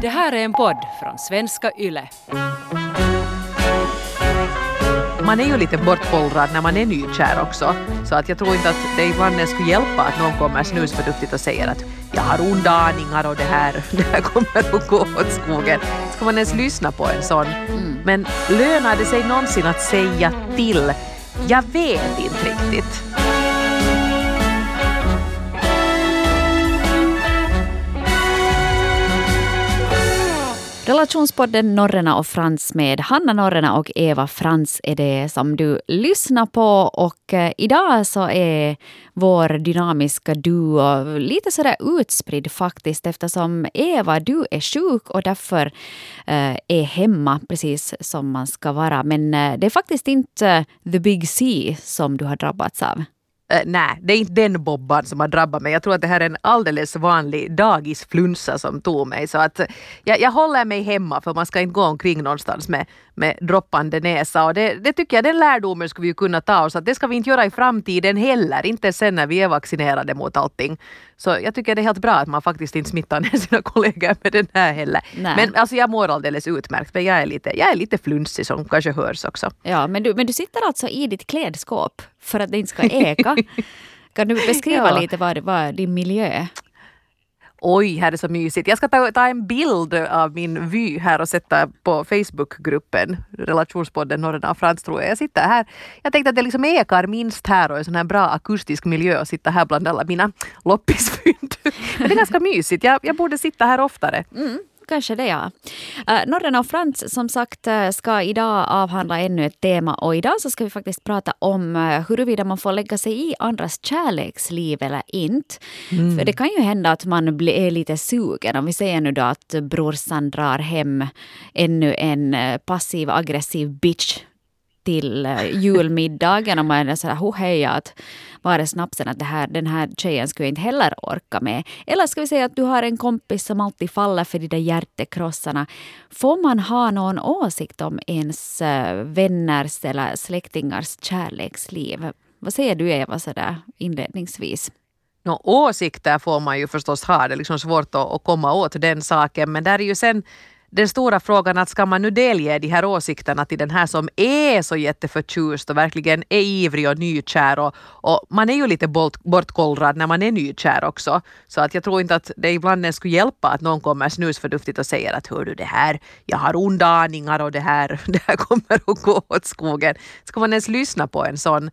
Det här är en podd från svenska YLE. Man är ju lite bortkollrad när man är nykär också. Så att jag tror inte att det ibland ens skulle hjälpa att någon kommer snusförnuftigt och säger att jag har onda aningar och det här, det här kommer att gå åt skogen. Ska man ens lyssna på en sån? Men lönar det sig någonsin att säga till? Jag vet inte riktigt. Relationspodden Norrena och Frans med Hanna Norrena och Eva Frans är det som du lyssnar på. Och eh, idag så är vår dynamiska duo lite sådär utspridd faktiskt eftersom Eva, du är sjuk och därför eh, är hemma precis som man ska vara. Men eh, det är faktiskt inte the big C som du har drabbats av. Uh, nej, det är inte den bobban som har drabbat mig. Jag tror att det här är en alldeles vanlig dagisflunsa som tog mig. Så att jag, jag håller mig hemma för man ska inte gå omkring någonstans med, med droppande näsa. Och det, det tycker jag, den lärdomen skulle vi kunna ta oss. Att det ska vi inte göra i framtiden heller. Inte sen när vi är vaccinerade mot allting. Så jag tycker det är helt bra att man faktiskt inte smittar ner sina kollegor med den här heller. Nej. Men alltså jag mår alldeles utmärkt. Men jag är lite, jag är lite flunsig som kanske hörs också. Ja, men du, men du sitter alltså i ditt klädskåp för att det inte ska eka. Kan du beskriva Ja. lite vad, vad din miljö är? Oj, här är så mysigt. Jag ska ta, ta en bild av min vy här och sätta på Facebookgruppen, relationspodden Norrena och Frans tror jag. Jag sitter här. Jag tänkte att det liksom ekar minst här och en sån här bra akustisk miljö och sitta här bland alla mina loppisfynd. Men det är ganska mysigt. Jag, jag borde sitta här oftare. Kanske det ja. Uh, Norrena och Frans som sagt eh, ska idag avhandla ännu ett tema och idag så ska vi faktiskt prata om uh, huruvida man får lägga sig i andras kärleksliv eller inte. För det kan ju hända att man blir, är lite sugen. Om vi säger nu då att brorsan drar hem ännu en eh, passiv aggressiv bitch till eh, julmiddagen och man är sådär hoheja att var är snapsen att det här, den här tjejen skulle jag inte heller orka med. Eller ska vi säga att du har en kompis som alltid faller för de där hjärtekrossarna. Får man ha någon åsikt om ens eh, vänners eller släktingars kärleksliv? Vad säger du Eva sådär inledningsvis? No, åsikter får man ju förstås ha. Det är liksom svårt att, att komma åt den saken. Men där är ju sen den stora frågan att ska man nu delge de här åsikterna till den här som är så jätteförtjust och verkligen är ivrig och nykär och, och man är ju lite bort, bortkollrad när man är nykär också. Så att jag tror inte att det ibland ens skulle hjälpa att någon kommer snusförnuftigt och säger att hör du det här, jag har onda aningar och det här, det här kommer att gå åt skogen. Ska man ens lyssna på en sån?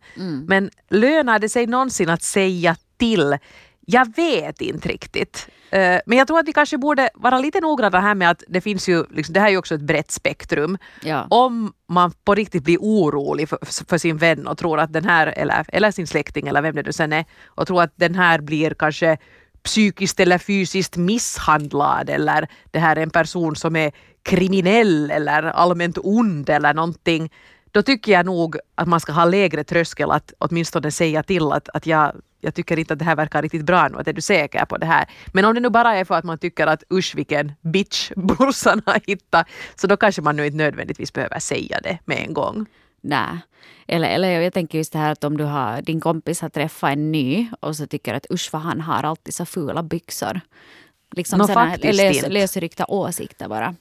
Men lönar det sig någonsin att säga till? Jag vet inte riktigt. Eh, Men jag tror att vi kanske borde vara lite noggranna här med att det finns ju, liksom, det här är ju också ett brett spektrum. Ja. Om man på riktigt blir orolig för, för sin vän och tror att den här, eller, eller sin släkting eller vem det nu sen är, och tror att den här blir kanske psykiskt eller fysiskt misshandlad eller det här är en person som är kriminell eller allmänt ond eller någonting då tycker jag nog att man ska ha lägre tröskel att åtminstone säga till att, att jag, jag tycker inte att det här verkar riktigt bra nu, att är du säker på det här? Men om det nu bara är för att man tycker att usch vilken bitch brorsan har hittat, så då kanske man nu inte nödvändigtvis behöver säga det med en gång. Nej. Eller, eller jag tänker just det här att om du har, din kompis har träffat en ny och så tycker att usch vad han har alltid så fula byxor. Liksom Nå, sådana lös, lösryckta åsikter bara.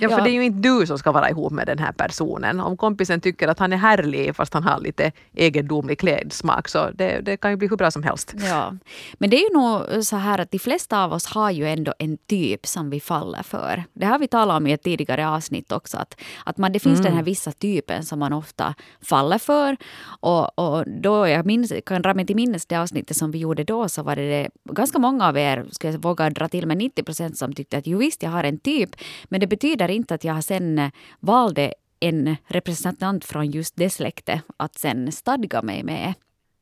Ja, för Ja. det är ju inte du som ska vara ihop med den här personen. Om kompisen tycker att han är härlig fast han har lite egendomlig klädsmak så det, det kan ju bli hur bra som helst. Ja. Men det är ju nog så här att de flesta av oss har ju ändå en typ som vi faller för. Det har vi talat om i ett tidigare avsnitt också. Att, att man, det finns den här vissa typen som man ofta faller för. Och, och då jag minns, kan dra mig till minnes det avsnittet som vi gjorde då så var det, det ganska många av er, skulle jag våga dra till med 90 procent som tyckte att jo visst jag har en typ. Men det betyder inte att jag sen eh, valde en representant från just det släktet att sen stadga mig med.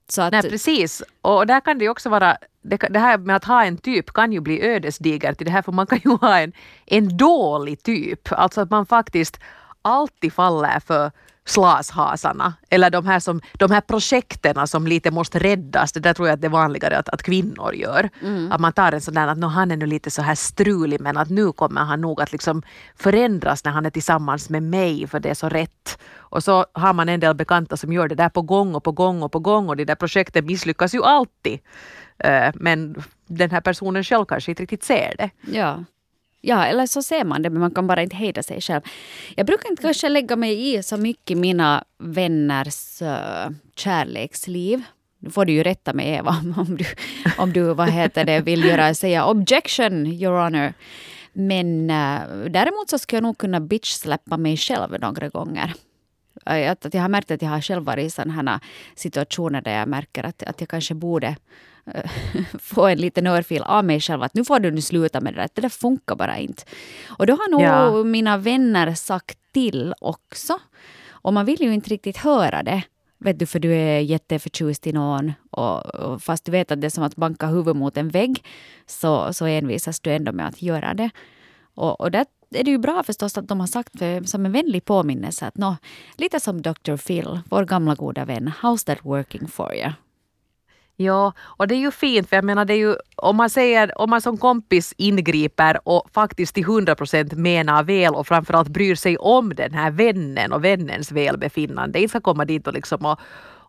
Så att, Nej, precis. Och där kan det ju också vara, det, det här med att ha en typ kan ju bli ödesdigert i det här för man kan ju ha en, en dålig typ. Alltså att man faktiskt alltid faller för slashasarna eller de här, som, de här projekten som lite måste räddas. Det där tror jag att det är vanligare att, att kvinnor gör. Att man tar en sån där att "Nå, han är nu lite så här strulig men att nu kommer han nog att liksom förändras när han är tillsammans med mig för det är så rätt. Och så har man en del bekanta som gör det där på gång och på gång och på gång och de där projekten misslyckas ju alltid. Eh, Men den här personen själv kanske inte riktigt ser det. ja. Ja, eller så ser man det, men man kan bara inte hejda sig själv. Jag brukar inte kanske lägga mig i så mycket mina vänners uh, äh, kärleksliv. Nu får du ju rätta mig Eva om du, om du vad heter det, vill göra, säga objection, your honor. Men uh, däremot så skulle jag nog kunna bitch-släppa mig själv några gånger. Att, att jag har märkt att jag har själv varit i sådana situationer där jag märker att, att jag kanske borde uh, få en liten örfil av mig själv. Att nu får du nu sluta med det där. Det där funkar bara inte. Och då har nog ja. mina vänner sagt till också. Och man vill ju inte riktigt höra det. Vet du, för du är jätteförtjust i någon. Och, och fast du vet att det är som att banka huvudet mot en vägg så, så envisas du ändå med att göra det. Och, och där är det ju bra förstås att de har sagt för, som en vänlig påminnelse att no, lite som Dr. Phil, vår gamla goda vän, how's that working for you? Ja, och det är ju fint för jag menar det är ju om man säger, om man som kompis ingriper och faktiskt till hundra procent menar väl och framförallt bryr sig om den här vännen och vännens välbefinnande. Inte ska komma dit och liksom och,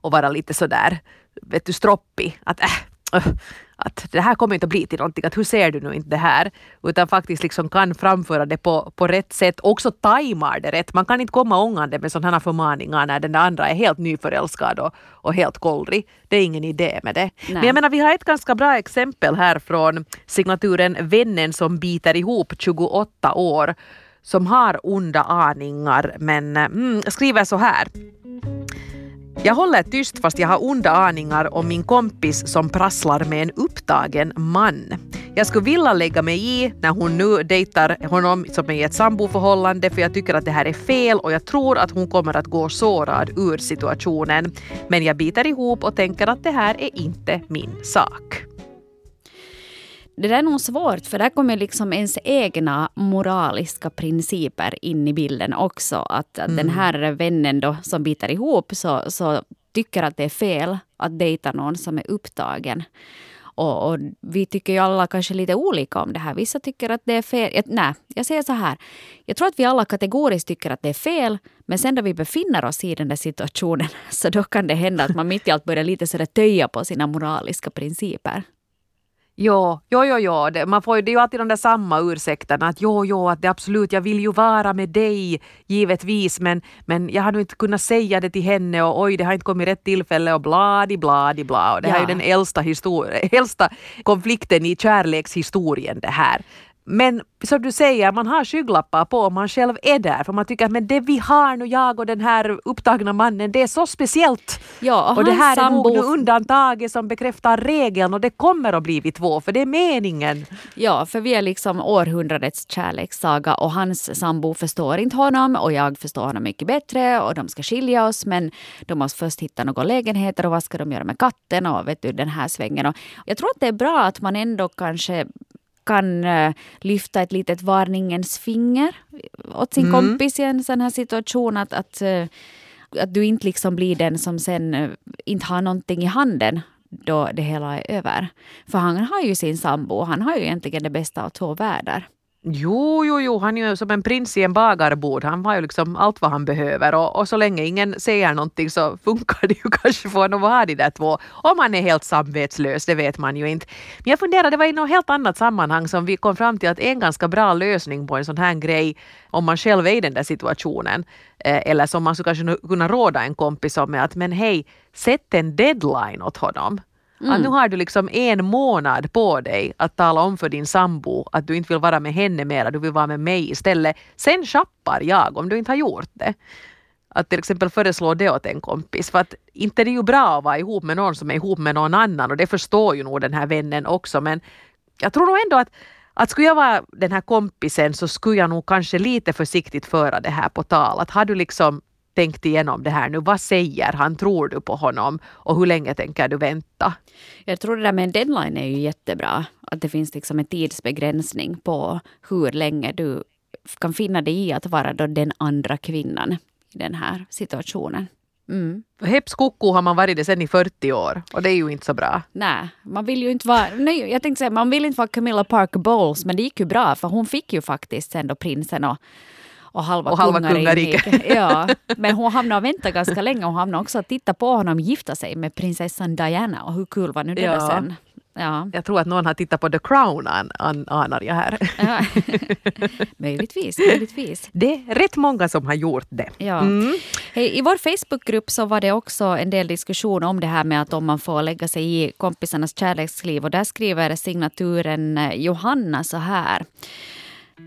och vara lite sådär, vet du, stroppig. Att äh, att det här kommer inte att bli till någonting, att hur ser du nu inte det här? Utan faktiskt liksom kan framföra det på, på rätt sätt, också tajmar det rätt. Man kan inte komma ångande med sådana förmaningar när den andra är helt nyförälskad och, och helt kollrig. Det är ingen idé med det. Nej. Men jag menar, vi har ett ganska bra exempel här från signaturen Vännen som biter ihop 28 år som har onda aningar men mm, skriver så här. Jag håller tyst fast jag har onda aningar om min kompis som prasslar med en upptagen man. Jag skulle vilja lägga mig i när hon nu dejtar honom som är i ett samboförhållande för jag tycker att det här är fel och jag tror att hon kommer att gå sårad ur situationen. Men jag biter ihop och tänker att det här är inte min sak det där är nog svårt, för där kommer liksom ens egna moraliska principer in i bilden också. Att, mm. den här vännen då som biter ihop så, så tycker att det är fel att dejta någon som är upptagen. Och, och, vi tycker ju alla kanske lite olika om det här. Vissa tycker att det är fel. Jag, nej, jag säger så här. Jag tror att vi alla kategoriskt tycker att det är fel. Men sen då vi befinner oss i den där situationen så då kan det hända att man mitt i allt börjar lite sådär töja på sina moraliska principer. Jo, jo, jo, jo. Det, man får, det är ju alltid de där samma ursäkterna att jo, jo, att det absolut, jag vill ju vara med dig givetvis men, men jag har nog inte kunnat säga det till henne och oj, det har inte kommit rätt tillfälle och bladi, bladi, bla. Och det ja. här är ju den äldsta, äldsta konflikten i kärlekshistorien det här. Men som du säger, man har skygglappar på om man själv är där. För man tycker att men det vi har nu, jag och den här upptagna mannen, det är så speciellt. Ja, och, och det här sambo... är nog undantaget som bekräftar regeln och det kommer att bli vi två, för det är meningen. Ja, för vi är liksom århundradets kärlekssaga och hans sambo förstår inte honom och jag förstår honom mycket bättre och de ska skilja oss men de måste först hitta några lägenheter och vad ska de göra med katten och vet du den här svängen. Och jag tror att det är bra att man ändå kanske kan uh, lyfta ett litet varningens finger åt sin mm. kompis i en sån här situation. Att, att, uh, att du inte liksom blir den som sen uh, inte har någonting i handen då det hela är över. För han har ju sin sambo, han har ju egentligen det bästa av två världar. Jo, jo, jo, han är ju som en prins i en bagarbod. Han har ju liksom allt vad han behöver och, och så länge ingen säger någonting så funkar det ju kanske för honom att ha de där två. Om han är helt samvetslös, det vet man ju inte. Men jag funderar, det var i något helt annat sammanhang som vi kom fram till att en ganska bra lösning på en sån här grej om man själv är i den där situationen eh, eller som man skulle kanske kunna råda en kompis om är att men hej, sätt en deadline åt honom. Mm. Att nu har du liksom en månad på dig att tala om för din sambo att du inte vill vara med henne mer, du vill vara med mig istället. Sen chappar jag om du inte har gjort det. Att till exempel föreslå det åt en kompis. För att inte det är ju bra att vara ihop med någon som är ihop med någon annan och det förstår ju nog den här vännen också men jag tror nog ändå att att skulle jag vara den här kompisen så skulle jag nog kanske lite försiktigt föra det här på tal. Att har du liksom tänkt igenom det här nu. Vad säger han? Tror du på honom? Och hur länge tänker du vänta? Jag tror det där med en deadline är ju jättebra. Att det finns liksom en tidsbegränsning på hur länge du kan finna dig i att vara då den andra kvinnan i den här situationen. Mm. Heps koko har man varit det sen i 40 år och det är ju inte så bra. Nej, man vill ju inte vara... Nej, jag tänkte säga, man vill inte vara Camilla Parker Bowles men det gick ju bra för hon fick ju faktiskt sen då prinsen och och halva, och halva kungariket. Ja, men hon hamnade och väntade ganska länge och hamnade också att titta på honom gifta sig med prinsessan Diana och hur kul var nu det ja. sen? Ja. Jag tror att någon har tittat på The Crown, an, an, anar jag här. Ja. möjligtvis, möjligtvis. Det är rätt många som har gjort det. Ja. Mm. Hej, I vår Facebookgrupp så var det också en del diskussion om det här med att om man får lägga sig i kompisarnas kärleksliv. Och där skriver signaturen eh, Johanna så här.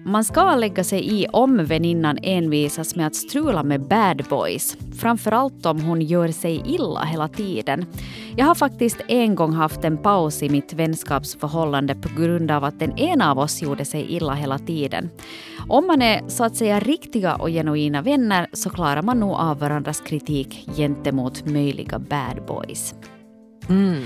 Man ska lägga sig i om väninnan envisas med att strula med bad boys. Framförallt om hon gör sig illa hela tiden. Jag har faktiskt en gång haft en paus i mitt vänskapsförhållande på grund av att den ena av oss gjorde sig illa hela tiden. Om man är så att säga riktiga och genuina vänner så klarar man nog av varandras kritik gentemot möjliga bad boys. Mm.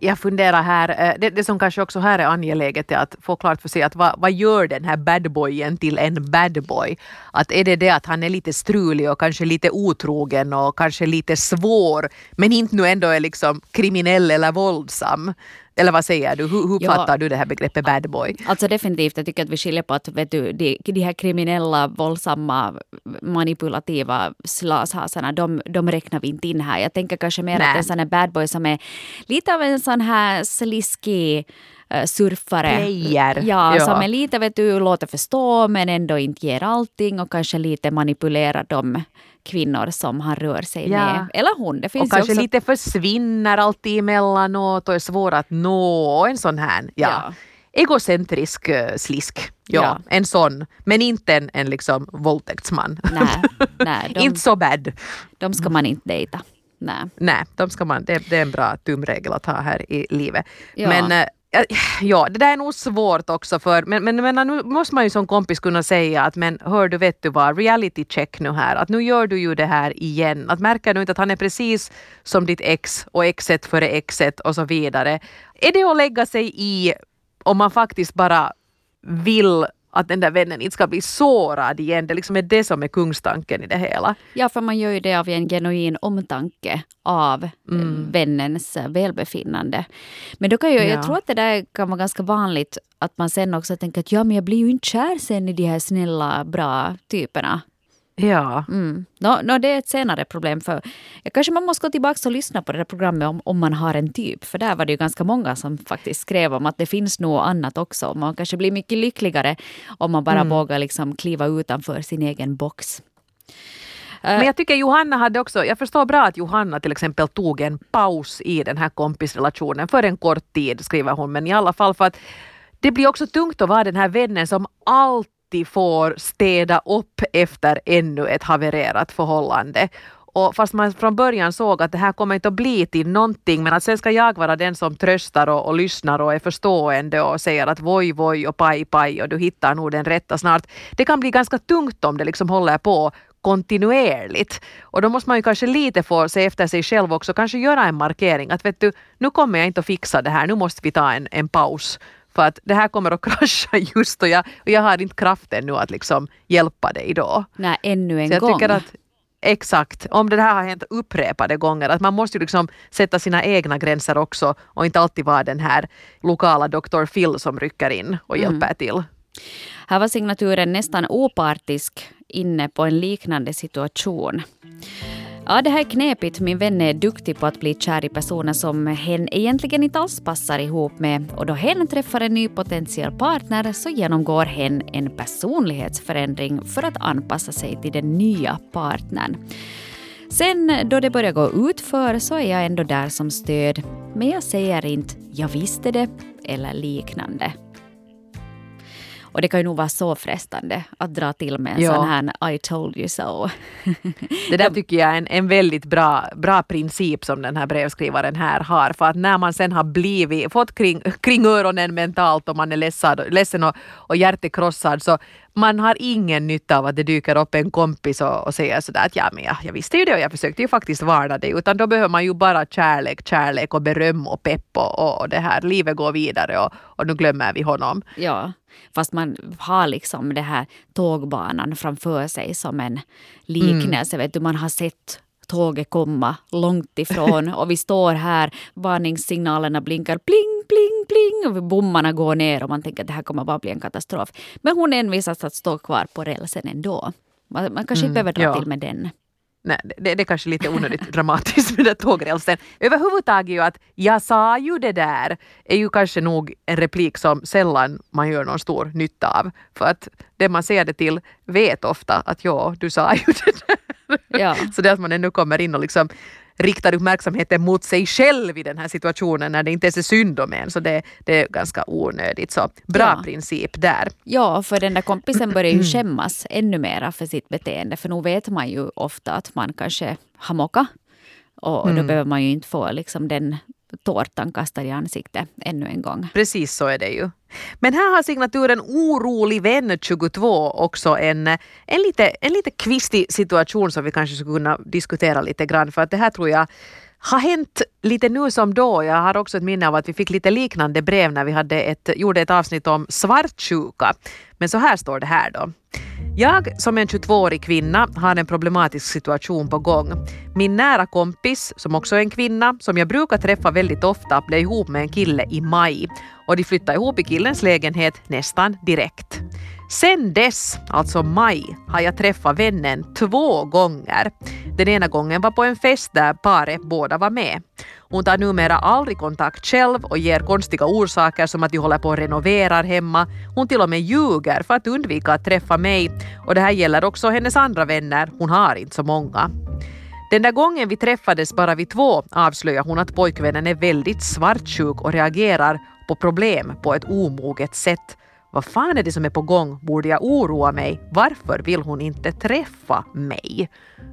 Jag funderar här, eh, det, det som kanske också här är angeläget är att få klart för sig att vad, vad gör den här badboyen till en badboy? Att är det det att han är lite strulig och kanske lite otrogen och kanske lite svår men inte nu ändå är liksom kriminell eller våldsam? Eller vad säger du? Hur, hur Ja. fattar du det här begreppet badboy? Alltså definitivt, jag tycker att vi skiljer på att vet du, de, de här kriminella, våldsamma, manipulativa slashasarna, de, de räknar vi inte in här. Jag tänker kanske mer Nej. att en sån här bad boy som är lite av en sån här sliskig eh, surfare. Player. Ja, Ja. som är lite, vet du, låter förstå men ändå inte ger allting och kanske lite manipulerar de kvinnor som han rör sig Ja. med. Eller hon. Det finns Och kanske också... lite försvinner alltid emellanåt och är svår att nå en sån här. Ja. Ja. Egocentrisk eh, slisk. Ja, Ja. en sån. Men inte en, en liksom våldtäktsman. Nej, nej de, inte så bad. de ska man inte dejta. Nej. Nej, de ska man, det, det är en bra tumregel att ha här i livet. Ja. Men eh, ja, det där är nog svårt också för, men, men, men nu måste man ju som kompis kunna säga att men hör du, vet du vad, reality check nu här, att nu gör du ju det här igen. Att märker du inte att han är precis som ditt ex och exet före exet och så vidare. Är det att lägga sig i om man faktiskt bara vill att den där vännen inte ska bli sårad igen. Det liksom är det som är kungstanken i det hela. Ja, för man gör ju det av en genuin omtanke av eh, vännens eh, välbefinnande. Men då kan jag, Ja. jag tror att det där kan vara ganska vanligt att man sen också tänker att ja, men jag blir ju inte kär sen i de här snälla, bra typerna. Ja. Mm. Nå, nå, det är ett senare problem. för ja, Kanske man måste gå tillbaka och lyssna på det där programmet om, om man har en typ. För där var det ju ganska många som faktiskt skrev om att det finns nog annat också. Man kanske blir mycket lyckligare om man bara vågar liksom kliva utanför sin egen box. Men jag tycker Johanna hade också, jag förstår bra att Johanna till exempel tog en paus i den här kompisrelationen för en kort tid skriver hon, men i alla fall för att det blir också tungt att vara den här vännen som alltid får städa upp efter ännu ett havererat förhållande. Och fast man från början såg att det här kommer inte att bli till någonting men att sen ska jag vara den som tröstar och, och lyssnar och är förstående och säger att voj voj och paj paj och du hittar nog den rätta snart. Det kan bli ganska tungt om det liksom håller på kontinuerligt. Och då måste man ju kanske lite få se efter sig själv också, kanske göra en markering att vet du, nu kommer jag inte att fixa det här, nu måste vi ta en, en paus. För att det här kommer att krascha just och jag, och jag har inte kraften nu att liksom hjälpa dig då. Nej, ännu en Så jag gång. tycker att Exakt, om det här har hänt upprepade gånger, att man måste ju liksom sätta sina egna gränser också och inte alltid vara den här lokala Dr. Phil som rycker in och hjälper till. Här var signaturen nästan opartisk inne på en liknande situation. Ja, det här är knepigt. Min vän är duktig på att bli kär i personer som hen egentligen inte alls passar ihop med. Och då hen träffar en ny potentiell partner så genomgår hen en personlighetsförändring för att anpassa sig till den nya partnern. Sen då det börjar gå ut för så är jag ändå där som stöd. Men jag säger inte “jag visste det” eller liknande. Och det kan ju nog vara så frestande att dra till med en Ja. sån här I told you so. Det där tycker jag är en, en väldigt bra, bra princip som den här brevskrivaren här har. För att när man sen har blivit, fått kring, kring öronen mentalt och man är ledsad, ledsen och, och hjärtekrossad så man har ingen nytta av att det dyker upp en kompis och, och säger sådär att ja men jag, jag visste ju det och jag försökte ju faktiskt varna dig. Utan då behöver man ju bara kärlek, kärlek och beröm och pepp och, och, det här. Livet går vidare och, och nu glömmer vi honom. Ja, fast man har liksom det här tågbanan framför sig som en liknelse. Vet du, man har sett tåget komma långt ifrån och vi står här, varningssignalerna blinkar pling, pling, pling och bommarna går ner och man tänker att det här kommer bara bli en katastrof. Men hon envisas att stå kvar på rälsen ändå. Man, man kanske inte behöver dra ja. till med den. Nej, det, det är kanske lite onödigt dramatiskt med den tågrälsen. Överhuvudtaget ju att jag sa ju det där är ju kanske nog en replik som sällan man gör någon stor nytta av. För att det man säger det till vet ofta att ja, du sa ju det där. Ja. Så det att man ännu kommer in och liksom riktar uppmärksamheten mot sig själv i den här situationen när det inte ens är synd om en. Så det, det är ganska onödigt. Så bra Ja. princip där. Ja, för den där kompisen börjar ju skämmas ännu mera för sitt beteende. För nu vet man ju ofta att man kanske har mockat. Och, och då behöver man ju inte få liksom den tårtan kastad i ansiktet ännu en gång. Precis så är det ju. Men här har signaturen Orolig vän 22 också en, en, lite, en lite kvistig situation som vi kanske skulle kunna diskutera lite grann. För att det här tror jag har hänt lite nu som då. Jag har också ett minne av att vi fick lite liknande brev när vi hade ett, gjorde ett avsnitt om svartsjuka. Men så här står det här då. Jag som en 22-årig kvinna har en problematisk situation på gång. Min nära kompis, som också är en kvinna, som jag brukar träffa väldigt ofta, blev ihop med en kille i maj och de flyttade ihop i killens lägenhet nästan direkt. Sen dess, alltså maj, har jag träffat vännen två gånger. Den ena gången var på en fest där paret båda var med. Hon tar numera aldrig kontakt själv och ger konstiga orsaker som att jag håller på och renoverar hemma. Hon till och med ljuger för att undvika att träffa mig och det här gäller också hennes andra vänner. Hon har inte så många. Den där gången vi träffades bara vi två avslöjar hon att pojkvännen är väldigt svartsjuk och reagerar på problem på ett omoget sätt. Vad fan är det som är på gång? Borde jag oroa mig? Varför vill hon inte träffa mig?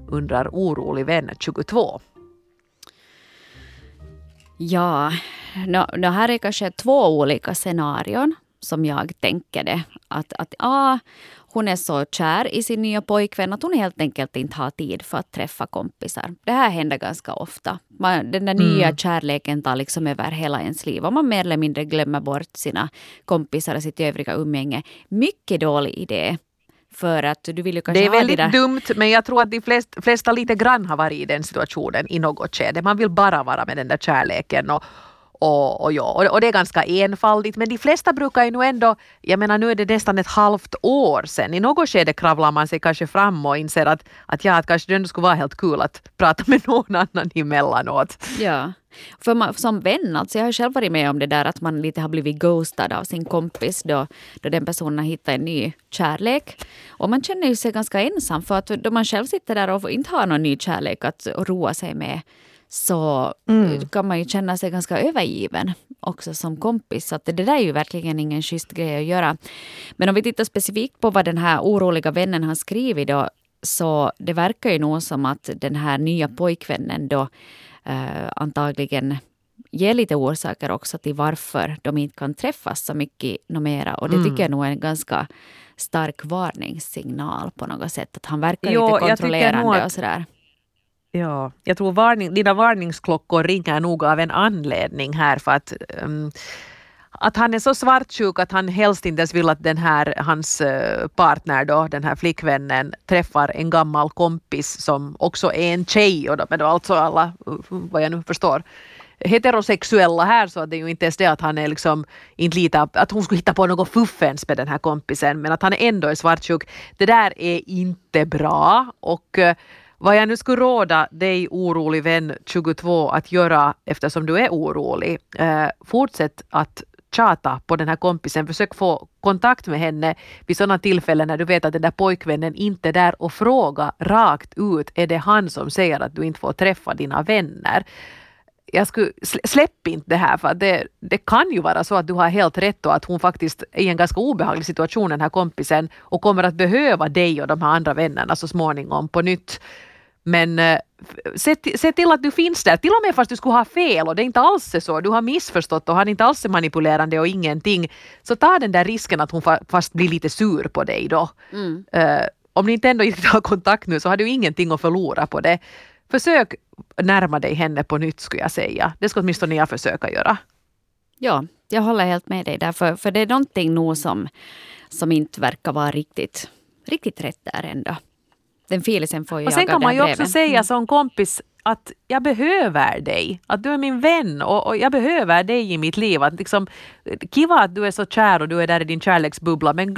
Undrar orolig vän 22. Ja, no, no här är kanske två olika scenarion som jag tänker det. Att, att ah, hon är så kär i sin nya pojkvän att hon helt enkelt inte har tid för att träffa kompisar. Det här händer ganska ofta. Man, den där nya kärleken tar liksom över hela ens liv och man mer eller mindre glömmer bort sina kompisar och sitt övriga umgänge. Mycket dålig idé. För att du vill ju kanske Det är väldigt de där... dumt men jag tror att de flest, flesta lite grann har varit i den situationen i något skede. Man vill bara vara med den där kärleken och, och, och, ja, och, och det är ganska enfaldigt men de flesta brukar ju nu ändå, jag menar nu är det nästan ett halvt år sedan, i något skede kravlar man sig kanske fram och inser att, att ja, att kanske det ändå skulle vara helt kul att prata med någon annan emellanåt. Ja. För man, som vän, alltså jag har själv varit med om det där att man lite har blivit ghostad av sin kompis då, då den personen har hittat en ny kärlek. Och man känner sig ganska ensam för att då man själv sitter där och inte har någon ny kärlek att roa sig med så kan man ju känna sig ganska övergiven också som kompis. Så det där är ju verkligen ingen schysst grej att göra. Men om vi tittar specifikt på vad den här oroliga vännen har skrivit då så det verkar ju nog som att den här nya pojkvännen då eh, antagligen ger lite orsaker också till varför de inte kan träffas så mycket mera. Och det tycker jag nog är en ganska stark varningssignal på något sätt. Att han verkar Jo, lite kontrollerande att- och sådär. Ja, jag tror varning, dina varningsklockor ringer nog av en anledning här för att um, att han är så svartsjuk att han helst inte ens vill att den här, hans eh, partner då, den här flickvännen, träffar en gammal kompis som också är en tjej och då, men då alltså alla, eh, vad jag nu förstår, heterosexuella här så att det är ju inte ens det att han är liksom inte litar, att hon skulle hitta på något fuffens med den här kompisen men att han ändå är svartsjuk. Det där är inte bra och eh, vad jag nu skulle råda dig orolig vän 22 att göra eftersom du är orolig, eh, fortsätt att tjata på den här kompisen. Försök få kontakt med henne vid sådana tillfällen när du vet att den där pojkvännen inte är där och fråga rakt ut, är det han som säger att du inte får träffa dina vänner? Jag skulle, slä- släpp inte det här för det, det kan ju vara så att du har helt rätt och att hon faktiskt är i en ganska obehaglig situation den här kompisen och kommer att behöva dig och de här andra vännerna så småningom på nytt. Men eh, se, se till att du finns där, till och med fast du skulle ha fel och det inte alls är så, du har missförstått och han inte alls är manipulerande och ingenting. Så ta den där risken att hon fa- fast blir lite sur på dig då. Mm. Eh, om ni inte ändå inte har kontakt nu så har du ingenting att förlora på det. Försök närma dig henne på nytt skulle jag säga. Det ska åtminstone jag försöka göra. Ja, jag håller helt med dig där. För, för det är någonting nog som, som inte verkar vara riktigt, riktigt rätt där ändå. Den filisen får ju Och sen kan man ju också bredvid. säga som kompis att jag behöver dig, att du är min vän och, och jag behöver dig i mitt liv. Att liksom, kiva att du är så kär och du är där i din kärleksbubbla men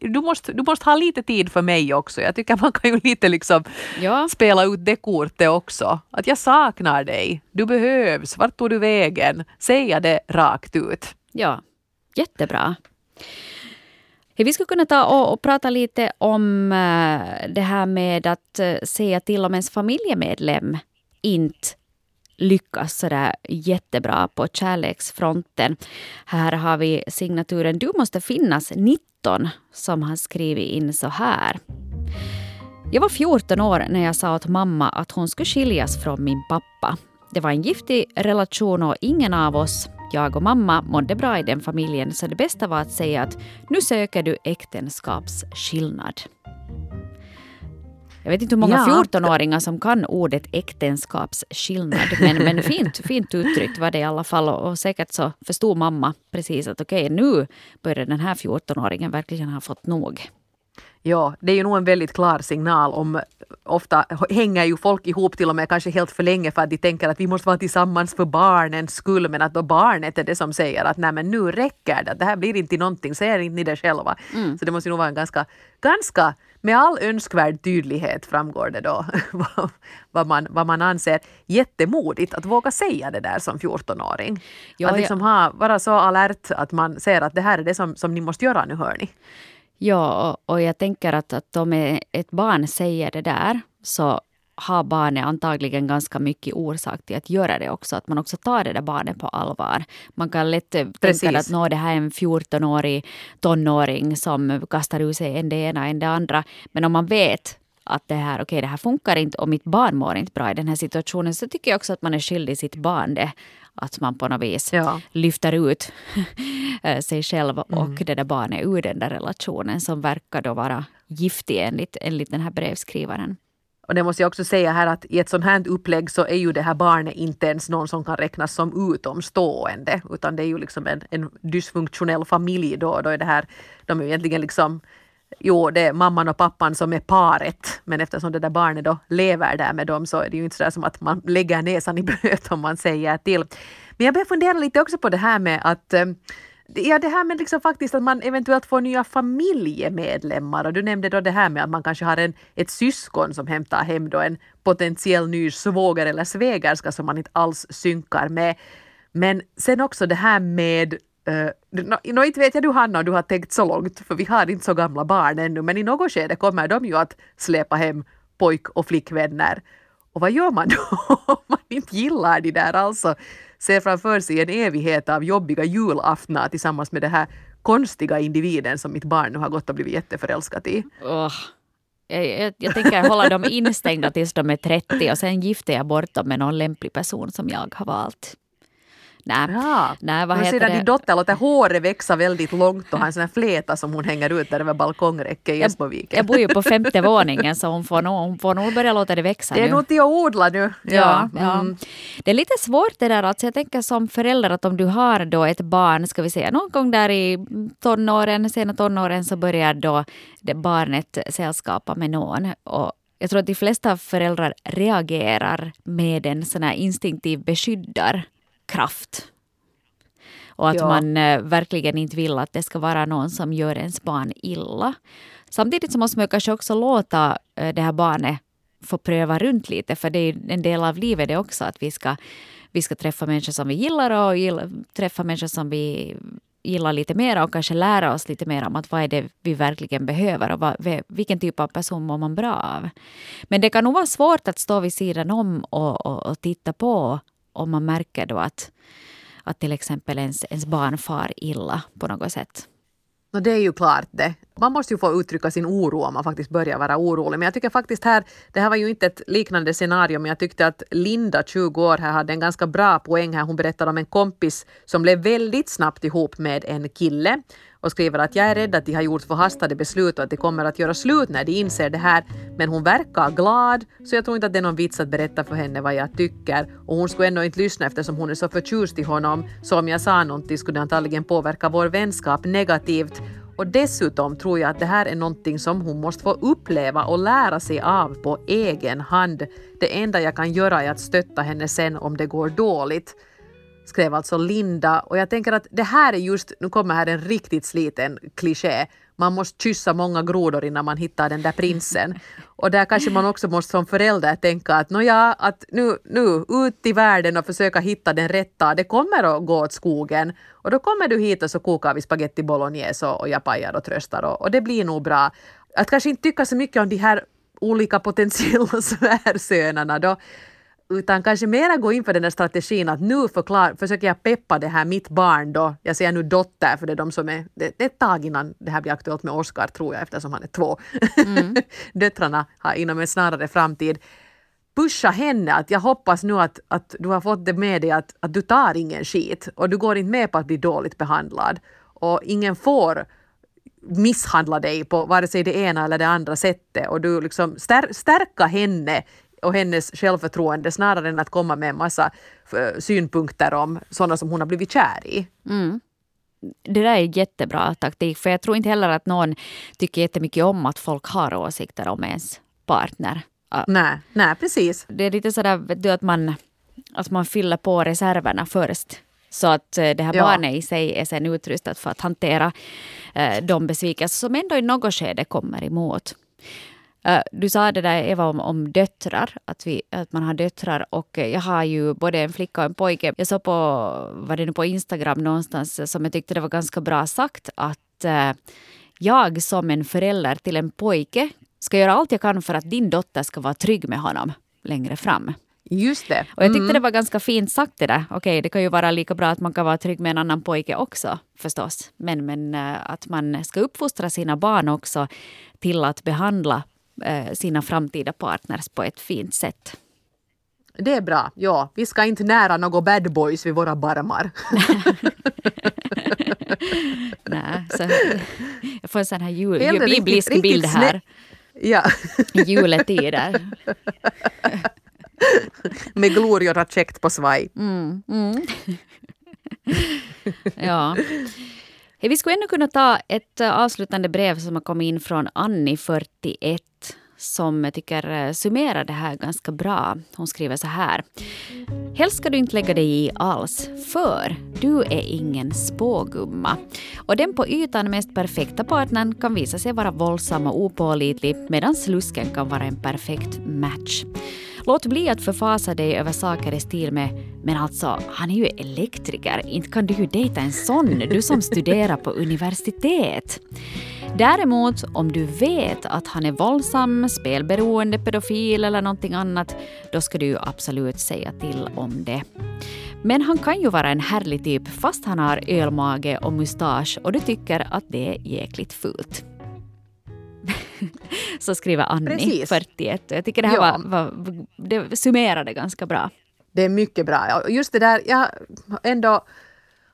du, måste, du måste ha lite tid för mig också. Jag tycker man kan ju lite liksom ja. spela ut det kortet också. Att jag saknar dig, du behövs, vart tog du vägen? Säga det rakt ut. Ja, jättebra. Vi skulle kunna ta och, och, prata lite om eh, det här med att eh, säga till om ens familjemedlem inte lyckas sådär jättebra på kärleksfronten. Här har vi signaturen Du måste finnas 19 som har skrivit in så här. Jag var 14 år när jag sa åt mamma att hon skulle skiljas från min pappa. Det var en giftig relation och ingen av oss jag och mamma mådde bra i den familjen så det bästa var att säga att nu söker du äktenskapsskillnad. Jag vet inte hur många ja. 14-åringar som kan ordet äktenskapsskillnad men, men fint, fint uttryckt var det i alla fall och, säkert så förstod mamma precis att okej okay, nu börjar den här 14-åringen verkligen ha fått nog. Ja, det är ju nog en väldigt klar signal om ofta hänger ju folk ihop till och med kanske helt för länge för att de tänker att vi måste vara tillsammans för barnens skull men att då barnet är det som säger att nej men nu räcker det, det här blir inte någonting, säger inte ni det själva. Mm. Så det måste ju nog vara en ganska, ganska med all önskvärd tydlighet framgår det då vad, man, vad man anser jättemodigt att våga säga det där som 14-åring. Ja, att liksom ha, vara så alert att man ser att det här är det som, som ni måste göra nu hörni. Ja, och, och jag tänker att, att om ett barn säger det där så har barnet antagligen ganska mycket orsak till att göra det också. Att man också tar det där barnet på allvar. Man kan lätt Precis. tänka att Nå, det här är en 14-årig tonåring som kastar ur sig en det ena en det andra. Men om man vet att det här, okay, det här funkar inte och mitt barn mår inte bra i den här situationen så tycker jag också att man är skyldig sitt barn det. Att man på något vis ja. lyfter ut eh, sig själv och mm. det där barnet ur den där relationen som verkar då vara giftig enligt, enligt den här brevskrivaren. Och det måste jag också säga här att i ett sånt här upplägg så är ju det här barnet inte ens någon som kan räknas som utomstående utan det är ju liksom en, en dysfunktionell familj då. Då är det här, de är ju egentligen liksom Jo, det är mamman och pappan som är paret, men eftersom det där barnet då lever där med dem så är det ju inte så som att man lägger näsan i blöt om man säger till. Men jag börjar fundera lite också på det här med att eh, Ja, det här med liksom faktiskt att man eventuellt får nya familjemedlemmar och du nämnde då det här med att man kanske har en, ett syskon som hämtar hem då en potentiell ny svåger eller svägerska som man inte alls synkar med. Men sen också det här med Uh, no, no, inte vet jag du Hanna om du har tänkt så långt, för vi har inte så gamla barn ännu, men i något skede kommer de ju att släpa hem pojk och flickvänner. Och vad gör man då om man inte gillar de där alltså? Ser framför sig en evighet av jobbiga julaftnar tillsammans med den här konstiga individen som mitt barn nu har gått och blivit jätteförälskat i. Oh. Jag, jag, jag, tänker hålla dem instängda tills de är 30 och sen gifter jag bort dem med någon lämplig person som jag har valt. Nej, ja. nej vad heter det? Din dotter låter håret växa väldigt långt och har en sån här fläta som hon hänger ut där över balkongräcket i Esboviken. Jag bor ju på femte våningen så hon får, nog, hon får nog börja låta det växa Det är nu. nog till att odla nu. Ja, ja. Mm. Det är lite svårt det där. Alltså jag tänker som förälder att om du har då ett barn, ska vi säga någon gång där i tonåren, sena tonåren så börjar då barnet sällskapa med någon. Och jag tror att de flesta föräldrar reagerar med en sån här instinktiv beskyddar kraft. Och att ja. man eh, verkligen inte vill att det ska vara någon som gör ens barn illa. Samtidigt så måste man kanske också låta eh, det här barnet få pröva runt lite, för det är en del av livet det också, att vi ska, vi ska träffa människor som vi gillar och gilla, träffa människor som vi gillar lite mer och kanske lära oss lite mer om att vad är det vi verkligen behöver och vad, vilken typ av person mår man bra av. Men det kan nog vara svårt att stå vid sidan om och, och, och titta på om man märker då att, att till exempel ens, ens barn far illa på något sätt. No, det är ju klart det. Man måste ju få uttrycka sin oro om man faktiskt börjar vara orolig. Men jag tycker faktiskt här, det här var ju inte ett liknande scenario, men jag tyckte att Linda, 20 år, här hade en ganska bra poäng här. Hon berättade om en kompis som blev väldigt snabbt ihop med en kille och skriver att jag är rädd att de har gjort förhastade beslut och att de kommer att göra slut när de inser det här. Men hon verkar glad, så jag tror inte att det är någon vits att berätta för henne vad jag tycker. Och hon skulle ändå inte lyssna eftersom hon är så förtjust i honom. Så om jag sa någonting skulle det antagligen påverka vår vänskap negativt. Och dessutom tror jag att det här är någonting som hon måste få uppleva och lära sig av på egen hand. Det enda jag kan göra är att stötta henne sen om det går dåligt skrev alltså Linda. Och jag tänker att det här är just, nu kommer här en riktigt sliten kliché, man måste kyssa många grodor innan man hittar den där prinsen. Och där kanske man också måste som förälder tänka att nåja, att nu, nu ut i världen och försöka hitta den rätta, det kommer att gå åt skogen. Och då kommer du hit och så kokar vi spaghetti bolognese och, och jag pajar och tröstar och, och det blir nog bra. Att kanske inte tycka så mycket om de här olika potentiella svärsönerna då utan kanske mera gå in för den där strategin att nu förklar, försöker jag peppa det här mitt barn då, jag säger nu dotter för det är de som är, det, det är ett tag innan det här blir aktuellt med Oscar tror jag eftersom han är två. Mm. Döttrarna har inom en snarare framtid. Pusha henne att jag hoppas nu att, att du har fått det med dig att, att du tar ingen skit och du går inte med på att bli dåligt behandlad och ingen får misshandla dig på vare sig det ena eller det andra sättet och du liksom stär, stärka henne och hennes självförtroende snarare än att komma med en massa synpunkter om sådana som hon har blivit kär i. Mm. Det där är jättebra taktik för jag tror inte heller att någon tycker jättemycket om att folk har åsikter om ens partner. Nej, nej precis. Det är lite sådär du, att man, att man fyller på reserverna först. Så att eh, det här ja. barnet i sig är sen utrustat för att hantera eh, de besvikelser som ändå i något skede kommer emot. Uh, du sa det där Eva om, om döttrar, att, vi, att man har döttrar och jag har ju både en flicka och en pojke. Jag såg på, var det nu på Instagram någonstans som jag tyckte det var ganska bra sagt att uh, jag som en förälder till en pojke ska göra allt jag kan för att din dotter ska vara trygg med honom längre fram. Just det. Och jag tyckte mm. det var ganska fint sagt det där. Okej, det kan ju vara lika bra att man kan vara trygg med en annan pojke också förstås. Men, men att man ska uppfostra sina barn också till att behandla Eh, sina framtida partners på ett fint sätt. Det är bra. Ja, vi ska inte nära några bad boys vid våra barmar. Nej, så jag får en sån här jul, biblisk riktigt, bild här. Ja. Juletider. Med glorior käckt på svaj. Mm, mm. ja. Vi skulle ännu kunna ta ett eh, avslutande brev som har kommit in från Annie, 41 som jag tycker eh, summerar det här ganska bra. Hon skriver så här. Helst ska du inte lägga dig i alls, för du är ingen spågumma. Och den på ytan mest perfekta partnern kan visa sig vara våldsam och opålitlig medan slusken kan vara en perfekt match. Låt bli att förfasa dig över saker i stil med “men alltså, han är ju elektriker, inte kan du ju dejta en sån, du som studerar på universitet”. Däremot, om du vet att han är våldsam, spelberoende, pedofil eller någonting annat, då ska du ju absolut säga till om det. Men han kan ju vara en härlig typ fast han har ölmage och mustasch och du tycker att det är jäkligt fult. Så skriver Annie, Precis. 41. Jag tycker det här ja. var, var, det summerade ganska bra. Det är mycket bra. Just det där, jag ändå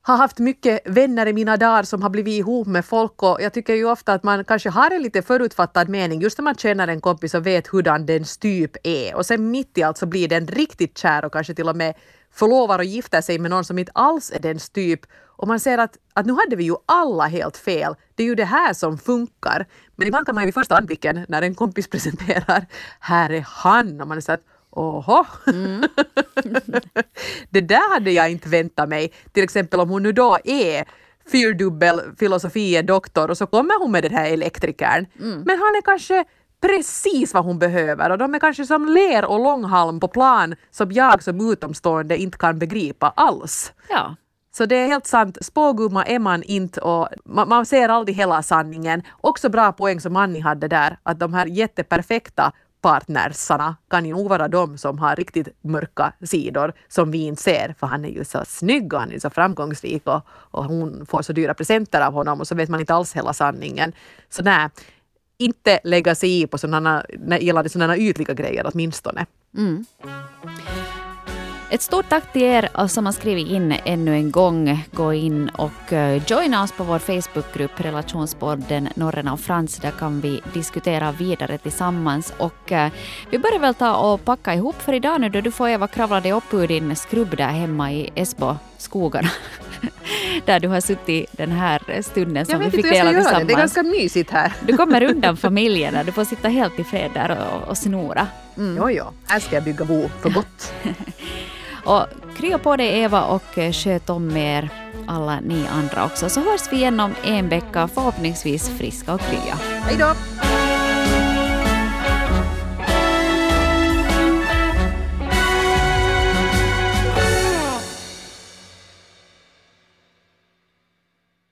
har haft mycket vänner i mina dagar som har blivit ihop med folk och jag tycker ju ofta att man kanske har en lite förutfattad mening just när man känner en kompis och vet hurdan dens typ är och sen mitt i allt så blir den riktigt kär och kanske till och med förlovar och gifter sig med någon som inte alls är dens typ och man ser att, att nu hade vi ju alla helt fel. Det är ju det här som funkar. Men ibland kan man ju vid första anblicken när en kompis presenterar, här är han, och man är så att Oho! Mm. det där hade jag inte väntat mig. Till exempel om hon nu då är fyrdubbel filosofie doktor och så kommer hon med den här elektrikern. Mm. Men han är kanske precis vad hon behöver och de är kanske som ler och långhalm på plan som jag som utomstående inte kan begripa alls. Ja. Så det är helt sant, spågumma är man inte och man, man ser aldrig hela sanningen. Också bra poäng som Annie hade där, att de här jätteperfekta partnersarna kan ju nog vara de som har riktigt mörka sidor som vi inte ser för han är ju så snygg och han är så framgångsrik och, och hon får så dyra presenter av honom och så vet man inte alls hela sanningen. Så nej, inte lägga sig i på sådana, gällande sådana ytliga grejer åtminstone. Mm. Ett stort tack till er som har skrivit in ännu en gång. Gå in och eh, joina oss på vår Facebookgrupp Relationspodden Norrena och Frans. Där kan vi diskutera vidare tillsammans. Och eh, vi börjar väl ta och packa ihop för idag nu då du får Eva kravla dig upp ur din skrubb där hemma i Esbo skogarna. där du har suttit den här stunden som vi fick dela tillsammans. Det. det är ganska mysigt här. Du kommer undan familjen, du får sitta helt i fred där och, och snora. Mm. Jo, jo, här ska jag bygga bo för gott. och krya på dig Eva och eh, sköt om er alla ni andra också. Så hörs vi igen om en vecka, förhoppningsvis friska och krya. Hej då!